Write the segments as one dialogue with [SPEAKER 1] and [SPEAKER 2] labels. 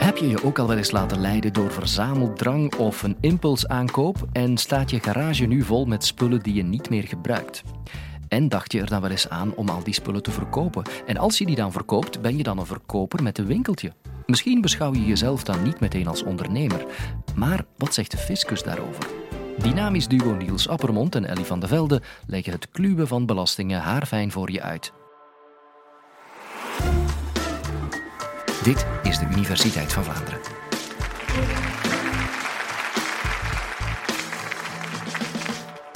[SPEAKER 1] Heb je je ook al wel eens laten leiden door verzameldrang of een impulsaankoop en staat je garage nu vol met spullen die je niet meer gebruikt? En dacht je er dan wel eens aan om al die spullen te verkopen? En als je die dan verkoopt, ben je dan een verkoper met een winkeltje? Misschien beschouw je jezelf dan niet meteen als ondernemer. Maar wat zegt de fiscus daarover? Dynamisch duo Niels Appermond en Ellie van de Velde leggen het kluwen van belastingen haarfijn voor je uit. Dit is de Universiteit van Vlaanderen.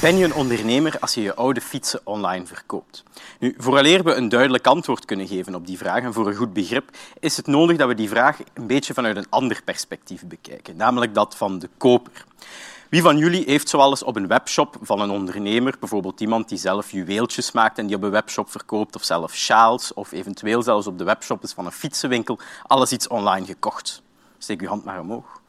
[SPEAKER 2] Ben je een ondernemer als je je oude fietsen online verkoopt? Nu, vooraleer we een duidelijk antwoord kunnen geven op die vraag en voor een goed begrip, is het nodig dat we die vraag een beetje vanuit een ander perspectief bekijken, namelijk dat van de koper. Wie van jullie heeft zoal eens op een webshop van een ondernemer, bijvoorbeeld iemand die zelf juweeltjes maakt en die op een webshop verkoopt, of zelf sjaals, of eventueel zelfs op de webshop is van een fietsenwinkel, alles iets online gekocht? Steek uw hand maar omhoog.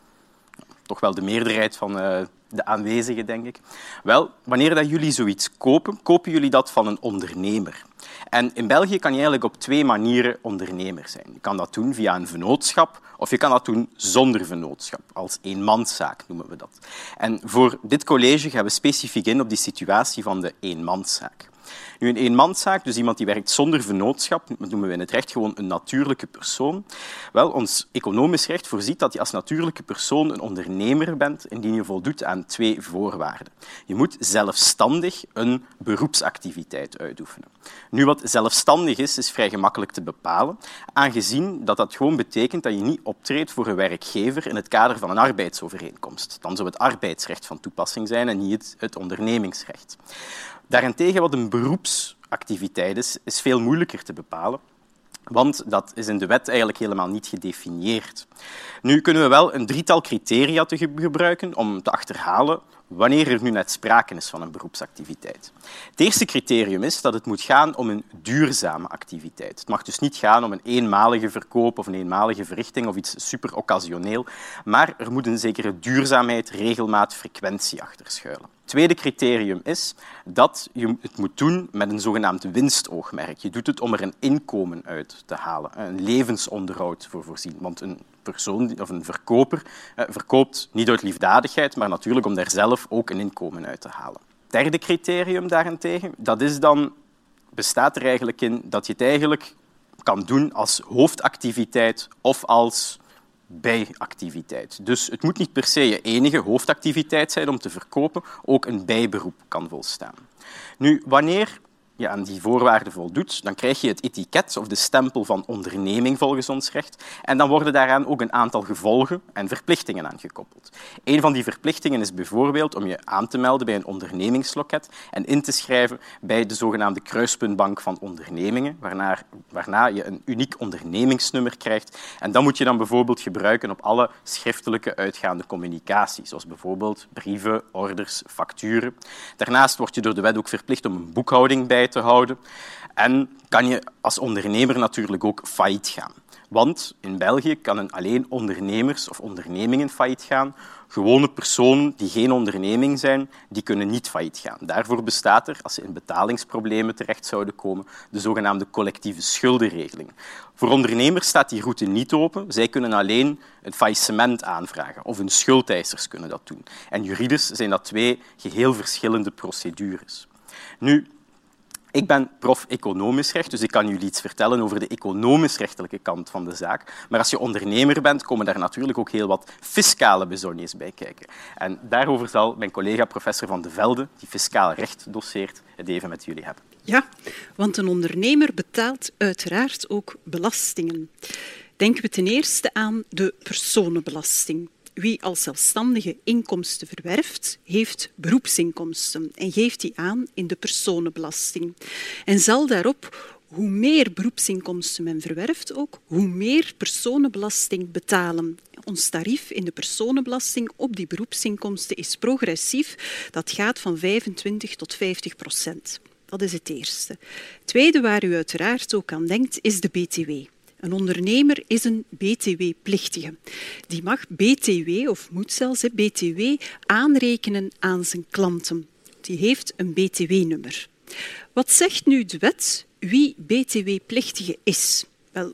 [SPEAKER 2] Toch wel de meerderheid van uh, de aanwezigen, denk ik. Wel, wanneer dat jullie zoiets kopen, kopen jullie dat van een ondernemer. En in België kan je eigenlijk op twee manieren ondernemer zijn. Je kan dat doen via een vennootschap of je kan dat doen zonder vennootschap, als eenmanszaak noemen we dat. En voor dit college gaan we specifiek in op die situatie van de eenmanszaak. Nu, een eenmanszaak, dus iemand die werkt zonder vennootschap, noemen we in het recht gewoon een natuurlijke persoon. Wel, ons economisch recht voorziet dat je als natuurlijke persoon een ondernemer bent indien je voldoet aan twee voorwaarden. Je moet zelfstandig een beroepsactiviteit uitoefenen. Nu, wat zelfstandig is, is vrij gemakkelijk te bepalen, aangezien dat dat gewoon betekent dat je niet optreedt voor een werkgever in het kader van een arbeidsovereenkomst. Dan zou het arbeidsrecht van toepassing zijn en niet het ondernemingsrecht. Daarentegen, wat een beroepsactiviteit is, is veel moeilijker te bepalen. Want dat is in de wet eigenlijk helemaal niet gedefinieerd. Nu kunnen we wel een drietal criteria te gebruiken om te achterhalen wanneer er nu net sprake is van een beroepsactiviteit. Het eerste criterium is dat het moet gaan om een duurzame activiteit. Het mag dus niet gaan om een eenmalige verkoop of een eenmalige verrichting of iets super occasioneel, maar er moet een zekere duurzaamheid, regelmaat, frequentie achter schuilen. Het tweede criterium is dat je het moet doen met een zogenaamd winstoogmerk. Je doet het om er een inkomen uit te halen, een levensonderhoud voor voorzien. Want een persoon of een verkoper eh, verkoopt niet uit liefdadigheid, maar natuurlijk om daar zelf ook een inkomen uit te halen. Derde criterium daarentegen, dat is dan, bestaat er eigenlijk in dat je het eigenlijk kan doen als hoofdactiviteit of als bijactiviteit. Dus het moet niet per se je enige hoofdactiviteit zijn om te verkopen, ook een bijberoep kan volstaan. Nu, wanneer je aan die voorwaarden voldoet, dan krijg je het etiket of de stempel van onderneming volgens ons recht. En dan worden daaraan ook een aantal gevolgen en verplichtingen aan gekoppeld. Een van die verplichtingen is bijvoorbeeld om je aan te melden bij een ondernemingsloket en in te schrijven bij de zogenaamde kruispuntbank van ondernemingen, waarna, waarna je een uniek ondernemingsnummer krijgt. En dat moet je dan bijvoorbeeld gebruiken op alle schriftelijke uitgaande communicatie, zoals bijvoorbeeld brieven, orders, facturen. Daarnaast word je door de wet ook verplicht om een boekhouding bij te houden. En kan je als ondernemer natuurlijk ook failliet gaan. Want in België kan alleen ondernemers of ondernemingen failliet gaan. Gewone personen die geen onderneming zijn, die kunnen niet failliet gaan. Daarvoor bestaat er, als ze in betalingsproblemen terecht zouden komen, de zogenaamde collectieve schuldenregeling. Voor ondernemers staat die route niet open. Zij kunnen alleen een faillissement aanvragen of hun schuldeisers kunnen dat doen. En juridisch zijn dat twee geheel verschillende procedures. Nu, ik ben prof economisch recht, dus ik kan jullie iets vertellen over de economisch-rechtelijke kant van de zaak. Maar als je ondernemer bent, komen daar natuurlijk ook heel wat fiscale bezonjes bij kijken. En daarover zal mijn collega professor Van de Velde, die fiscaal recht doseert, het even met jullie hebben.
[SPEAKER 3] Ja, want een ondernemer betaalt uiteraard ook belastingen. Denken we ten eerste aan de personenbelasting. Wie als zelfstandige inkomsten verwerft, heeft beroepsinkomsten en geeft die aan in de personenbelasting. En zal daarop hoe meer beroepsinkomsten men verwerft, ook, hoe meer personenbelasting betalen. Ons tarief in de personenbelasting op die beroepsinkomsten is progressief. Dat gaat van 25 tot 50 procent. Dat is het eerste. Het tweede waar u uiteraard ook aan denkt, is de BTW. Een ondernemer is een BTW-plichtige. Die mag BTW, of moet zelfs BTW, aanrekenen aan zijn klanten. Die heeft een BTW-nummer. Wat zegt nu de wet wie BTW-plichtige is? Wel,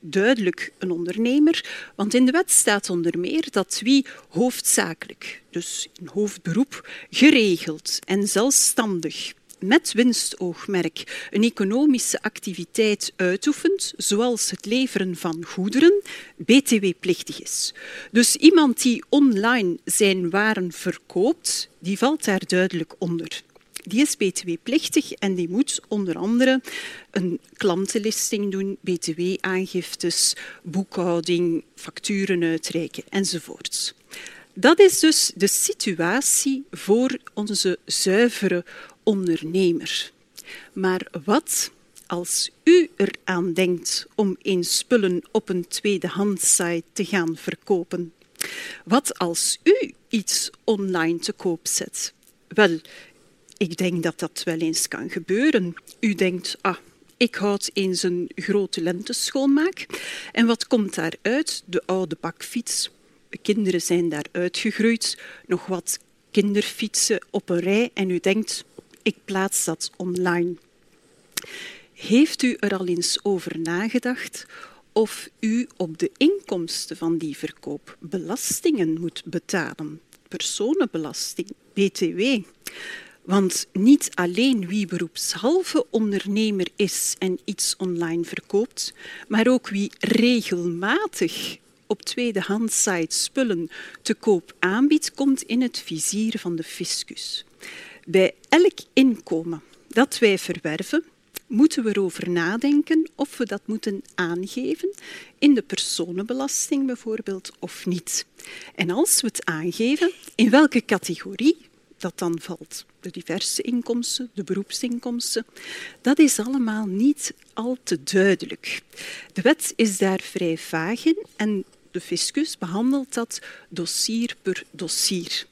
[SPEAKER 3] duidelijk een ondernemer, want in de wet staat onder meer dat wie hoofdzakelijk, dus in hoofdberoep, geregeld en zelfstandig met winstoogmerk een economische activiteit uitoefent, zoals het leveren van goederen, btw-plichtig is. Dus iemand die online zijn waren verkoopt, die valt daar duidelijk onder. Die is btw-plichtig en die moet onder andere een klantenlisting doen, btw-aangiftes, boekhouding, facturen uitreiken enzovoorts. Dat is dus de situatie voor onze zuivere ondernemer. Maar wat als u eraan denkt om eens spullen op een tweedehandssite te gaan verkopen? Wat als u iets online te koop zet? Wel, ik denk dat dat wel eens kan gebeuren. U denkt, ah, ik houd eens een grote lenteschoonmaak. En wat komt daaruit? De oude bakfiets. De kinderen zijn daar uitgegroeid. Nog wat kinderfietsen op een rij. En u denkt, ik plaats dat online. Heeft u er al eens over nagedacht of u op de inkomsten van die verkoop belastingen moet betalen? Personenbelasting, BTW. Want niet alleen wie beroepshalve ondernemer is en iets online verkoopt, maar ook wie regelmatig op tweedehands sites spullen te koop aanbiedt, komt in het vizier van de fiscus. Bij elk inkomen dat wij verwerven, moeten we erover nadenken of we dat moeten aangeven in de personenbelasting bijvoorbeeld of niet. En als we het aangeven, in welke categorie dat dan valt. De diverse inkomsten, de beroepsinkomsten, dat is allemaal niet al te duidelijk. De wet is daar vrij vaag in en de fiscus behandelt dat dossier per dossier.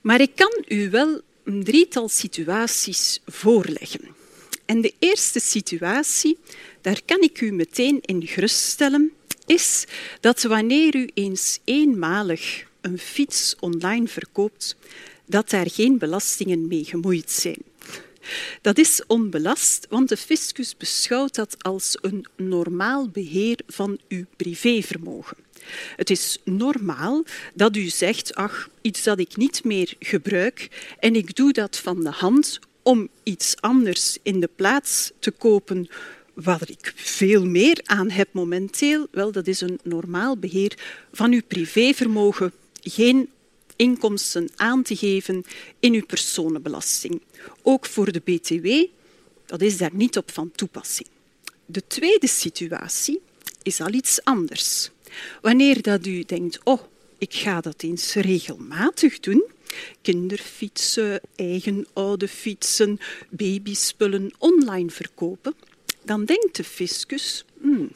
[SPEAKER 3] Maar ik kan u wel een drietal situaties voorleggen. En de eerste situatie, daar kan ik u meteen in geruststellen, is dat wanneer u eens eenmalig een fiets online verkoopt, dat daar geen belastingen mee gemoeid zijn. Dat is onbelast, want de fiscus beschouwt dat als een normaal beheer van uw privévermogen. Het is normaal dat u zegt, ach, iets dat ik niet meer gebruik en ik doe dat van de hand om iets anders in de plaats te kopen waar ik veel meer aan heb momenteel, wel, dat is een normaal beheer van uw privévermogen. Geen inkomsten aan te geven in uw personenbelasting. Ook voor de BTW, dat is daar niet op van toepassing. De tweede situatie is al iets anders. Wanneer dat u denkt, oh, ik ga dat eens regelmatig doen, kinderfietsen, eigen oude fietsen, babyspullen online verkopen, dan denkt de fiscus, hmm,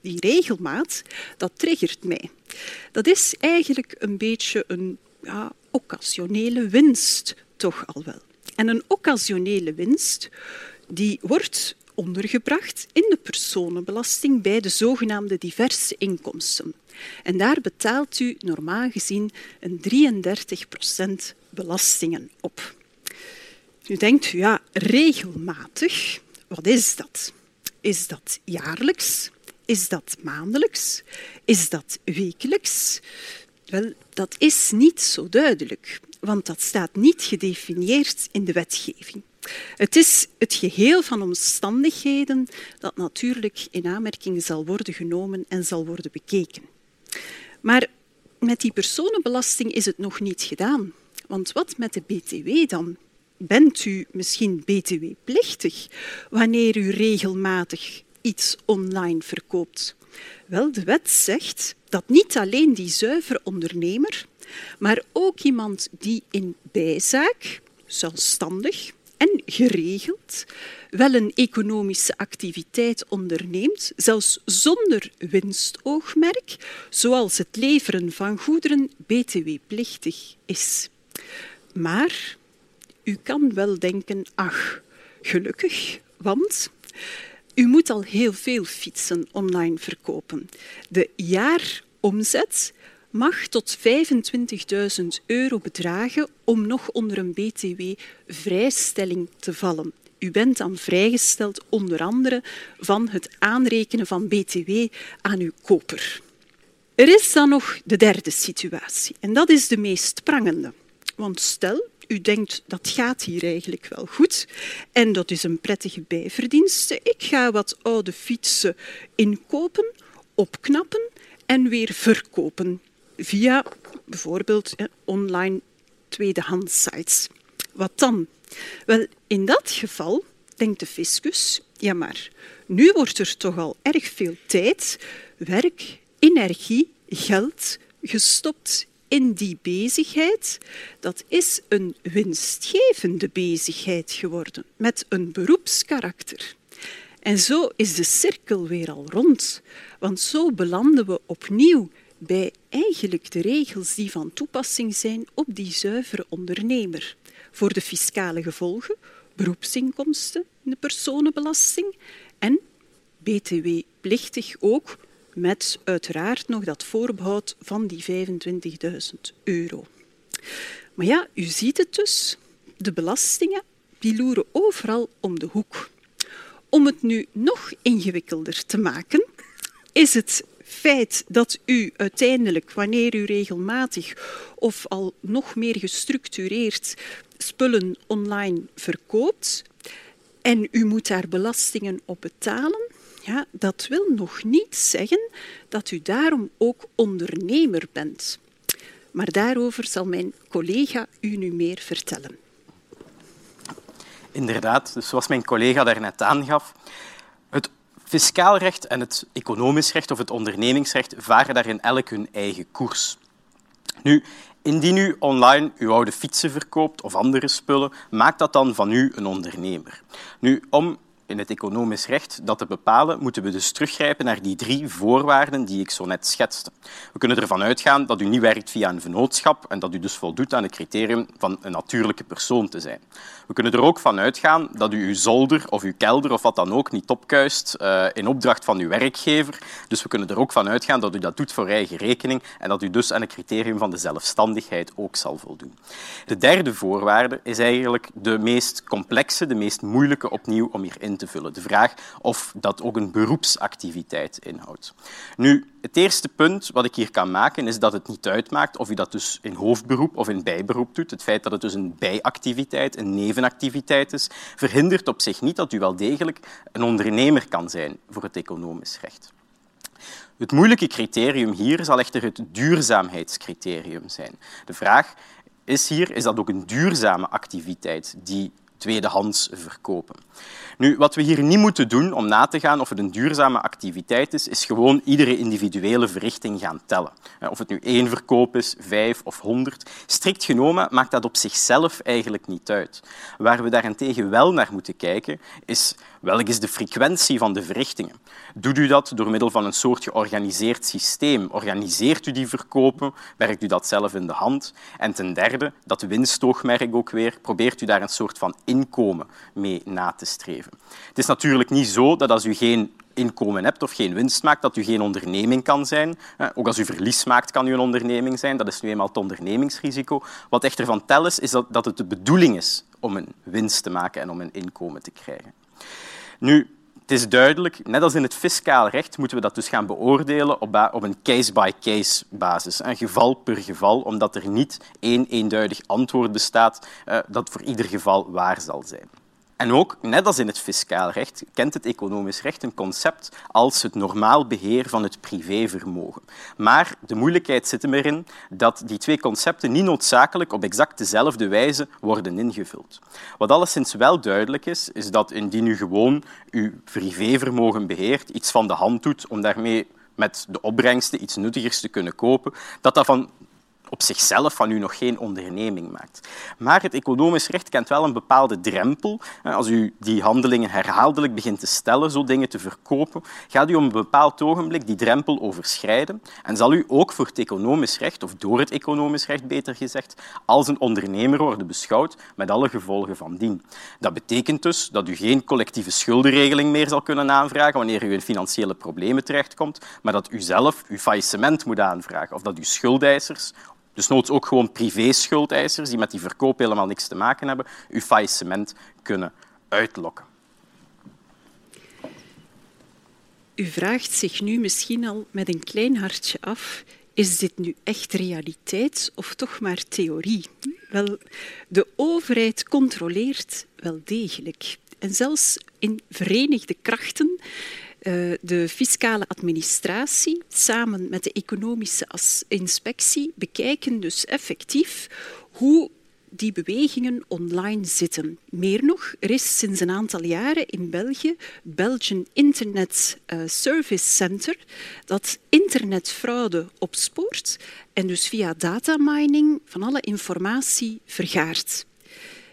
[SPEAKER 3] die regelmaat, dat triggert mij. Dat is eigenlijk een beetje een ja, occasionele winst, toch al wel. En een occasionele winst die wordt ondergebracht in de personenbelasting bij de zogenaamde diverse inkomsten. En daar betaalt u normaal gezien een 33% belastingen op. U denkt, ja, regelmatig, wat is dat? Is dat jaarlijks? Is dat maandelijks? Is dat wekelijks? Wel, dat is niet zo duidelijk, want dat staat niet gedefinieerd in de wetgeving. Het is het geheel van omstandigheden dat natuurlijk in aanmerking zal worden genomen en zal worden bekeken. Maar met die personenbelasting is het nog niet gedaan. Want wat met de BTW dan? Bent u misschien BTW-plichtig wanneer u regelmatig iets online verkoopt? Wel, de wet zegt dat niet alleen die zuivere ondernemer, maar ook iemand die in bijzaak, zelfstandig en geregeld, wel een economische activiteit onderneemt, zelfs zonder winstoogmerk, zoals het leveren van goederen btw-plichtig is. Maar u kan wel denken, ach, gelukkig, want u moet al heel veel fietsen online verkopen. De jaaromzet mag tot 25.000 euro bedragen om nog onder een btw-vrijstelling te vallen. u bent dan vrijgesteld onder andere van het aanrekenen van BTW aan uw koper. Er is dan nog de derde situatie en dat is de meest prangende. Want stel, u denkt dat gaat hier eigenlijk wel goed en dat is een prettige bijverdienste. Ik ga wat oude fietsen inkopen, opknappen en weer verkopen via bijvoorbeeld online tweedehands sites. Wat dan? Wel, in dat geval denkt de fiscus, ja maar, nu wordt er toch al erg veel tijd, werk, energie, geld gestopt in die bezigheid. Dat is een winstgevende bezigheid geworden met een beroepskarakter. En zo is de cirkel weer al rond, want zo belanden we opnieuw bij eigenlijk de regels die van toepassing zijn op die zuivere ondernemer. Voor de fiscale gevolgen, beroepsinkomsten, de personenbelasting en btw-plichtig ook, met uiteraard nog dat voorbehoud van die 25.000 euro. Maar ja, u ziet het dus, de belastingen die loeren overal om de hoek. Om het nu nog ingewikkelder te maken, is het feit dat u uiteindelijk, wanneer u regelmatig of al nog meer gestructureerd spullen online verkoopt en u moet daar belastingen op betalen, ja, dat wil nog niet zeggen dat u daarom ook ondernemer bent. Maar daarover zal mijn collega u nu meer vertellen.
[SPEAKER 2] Inderdaad, dus zoals mijn collega daarnet aangaf, fiscaal recht en het economisch recht of het ondernemingsrecht varen daarin elk hun eigen koers. Nu, indien u online uw oude fietsen verkoopt of andere spullen, maakt dat dan van u een ondernemer. Nu, om in het economisch recht dat te bepalen, moeten we dus teruggrijpen naar die drie voorwaarden die ik zo net schetste. We kunnen ervan uitgaan dat u niet werkt via een vennootschap en dat u dus voldoet aan het criterium van een natuurlijke persoon te zijn. We kunnen er ook van uitgaan dat u uw zolder of uw kelder of wat dan ook niet opkuist uh, in opdracht van uw werkgever. Dus we kunnen er ook van uitgaan dat u dat doet voor eigen rekening en dat u dus aan het criterium van de zelfstandigheid ook zal voldoen. De derde voorwaarde is eigenlijk de meest complexe, de meest moeilijke opnieuw om hierin te vullen. De vraag of dat ook een beroepsactiviteit inhoudt. Nu, het eerste punt wat ik hier kan maken is dat het niet uitmaakt of u dat dus in hoofdberoep of in bijberoep doet. Het feit dat het dus een bijactiviteit, een nevenactiviteit is, verhindert op zich niet dat u wel degelijk een ondernemer kan zijn voor het economisch recht. Het moeilijke criterium hier zal echter het duurzaamheidscriterium zijn. De vraag is hier, is dat ook een duurzame activiteit die tweedehands verkopen? Nu, wat we hier niet moeten doen om na te gaan of het een duurzame activiteit is, is gewoon iedere individuele verrichting gaan tellen. Eh, of het nu één verkoop is, vijf of honderd. Strikt genomen maakt dat op zichzelf eigenlijk niet uit. Waar we daarentegen wel naar moeten kijken, is welke is de frequentie van de verrichtingen. Doet u dat door middel van een soort georganiseerd systeem? Organiseert u die verkopen? Werkt u dat zelf in de hand? En ten derde, dat winstoogmerk ook weer, probeert u daar een soort van inkomen mee na te streven. Het is natuurlijk niet zo dat als u geen inkomen hebt of geen winst maakt, dat u geen onderneming kan zijn. Ook als u verlies maakt, kan u een onderneming zijn. Dat is nu eenmaal het ondernemingsrisico. Wat echter van tel is, is dat het de bedoeling is om een winst te maken en om een inkomen te krijgen. Nu, het is duidelijk, net als in het fiscaal recht moeten we dat dus gaan beoordelen op, op een case-by-case basis, een geval per geval, omdat er niet één eenduidig antwoord bestaat uh, dat voor ieder geval waar zal zijn. En ook, net als in het fiscaal recht, kent het economisch recht een concept als het normaal beheer van het privévermogen. Maar de moeilijkheid zit erin dat die twee concepten niet noodzakelijk op exact dezelfde wijze worden ingevuld. Wat alleszins wel duidelijk is, is dat indien u gewoon uw privévermogen beheert, iets van de hand doet om daarmee met de opbrengsten iets nuttigers te kunnen kopen, dat dat van op zichzelf van u nog geen onderneming maakt. Maar het economisch recht kent wel een bepaalde drempel. Als u die handelingen herhaaldelijk begint te stellen, zo dingen te verkopen, gaat u op een bepaald ogenblik die drempel overschrijden en zal u ook voor het economisch recht, of door het economisch recht beter gezegd, als een ondernemer worden beschouwd met alle gevolgen van dien. Dat betekent dus dat u geen collectieve schuldenregeling meer zal kunnen aanvragen wanneer u in financiële problemen terechtkomt, maar dat u zelf uw faillissement moet aanvragen of dat uw schuldeisers dus noods ook gewoon privé-schuldeisers die met die verkoop helemaal niks te maken hebben, uw faillissement kunnen uitlokken.
[SPEAKER 3] U vraagt zich nu misschien al met een klein hartje af: is dit nu echt realiteit of toch maar theorie? Wel, de overheid controleert wel degelijk. En zelfs in Verenigde Krachten de fiscale administratie samen met de economische inspectie bekijken dus effectief hoe die bewegingen online zitten. Meer nog, er is sinds een aantal jaren in België Belgian Internet uh, Service Center dat internetfraude opspoort en dus via datamining van alle informatie vergaart.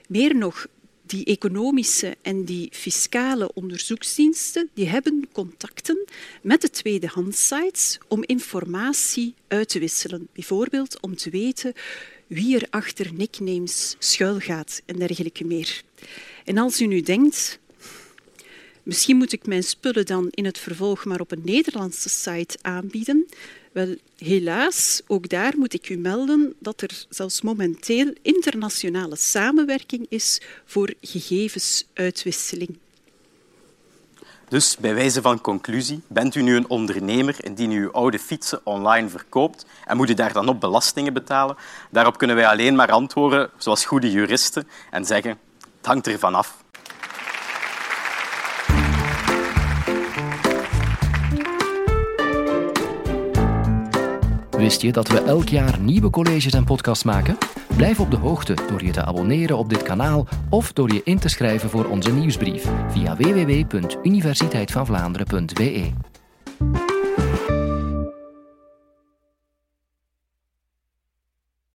[SPEAKER 3] Meer nog, die economische en die fiscale onderzoeksdiensten die hebben contacten met de tweedehandsites om informatie uit te wisselen. Bijvoorbeeld om te weten wie er achter nicknames schuilgaat en dergelijke meer. En als u nu denkt, misschien moet ik mijn spullen dan in het vervolg maar op een Nederlandse site aanbieden, wel, helaas, ook daar moet ik u melden dat er zelfs momenteel internationale samenwerking is voor gegevensuitwisseling.
[SPEAKER 2] Dus bij wijze van conclusie, bent u nu een ondernemer indien u uw oude fietsen online verkoopt en moet u daar dan op belastingen betalen? Daarop kunnen wij alleen maar antwoorden zoals goede juristen en zeggen, het hangt ervan af.
[SPEAKER 1] Wist je dat we elk jaar nieuwe colleges en podcasts maken? Blijf op de hoogte door je te abonneren op dit kanaal of door je in te schrijven voor onze nieuwsbrief via www.universiteitvanvlaanderen.be.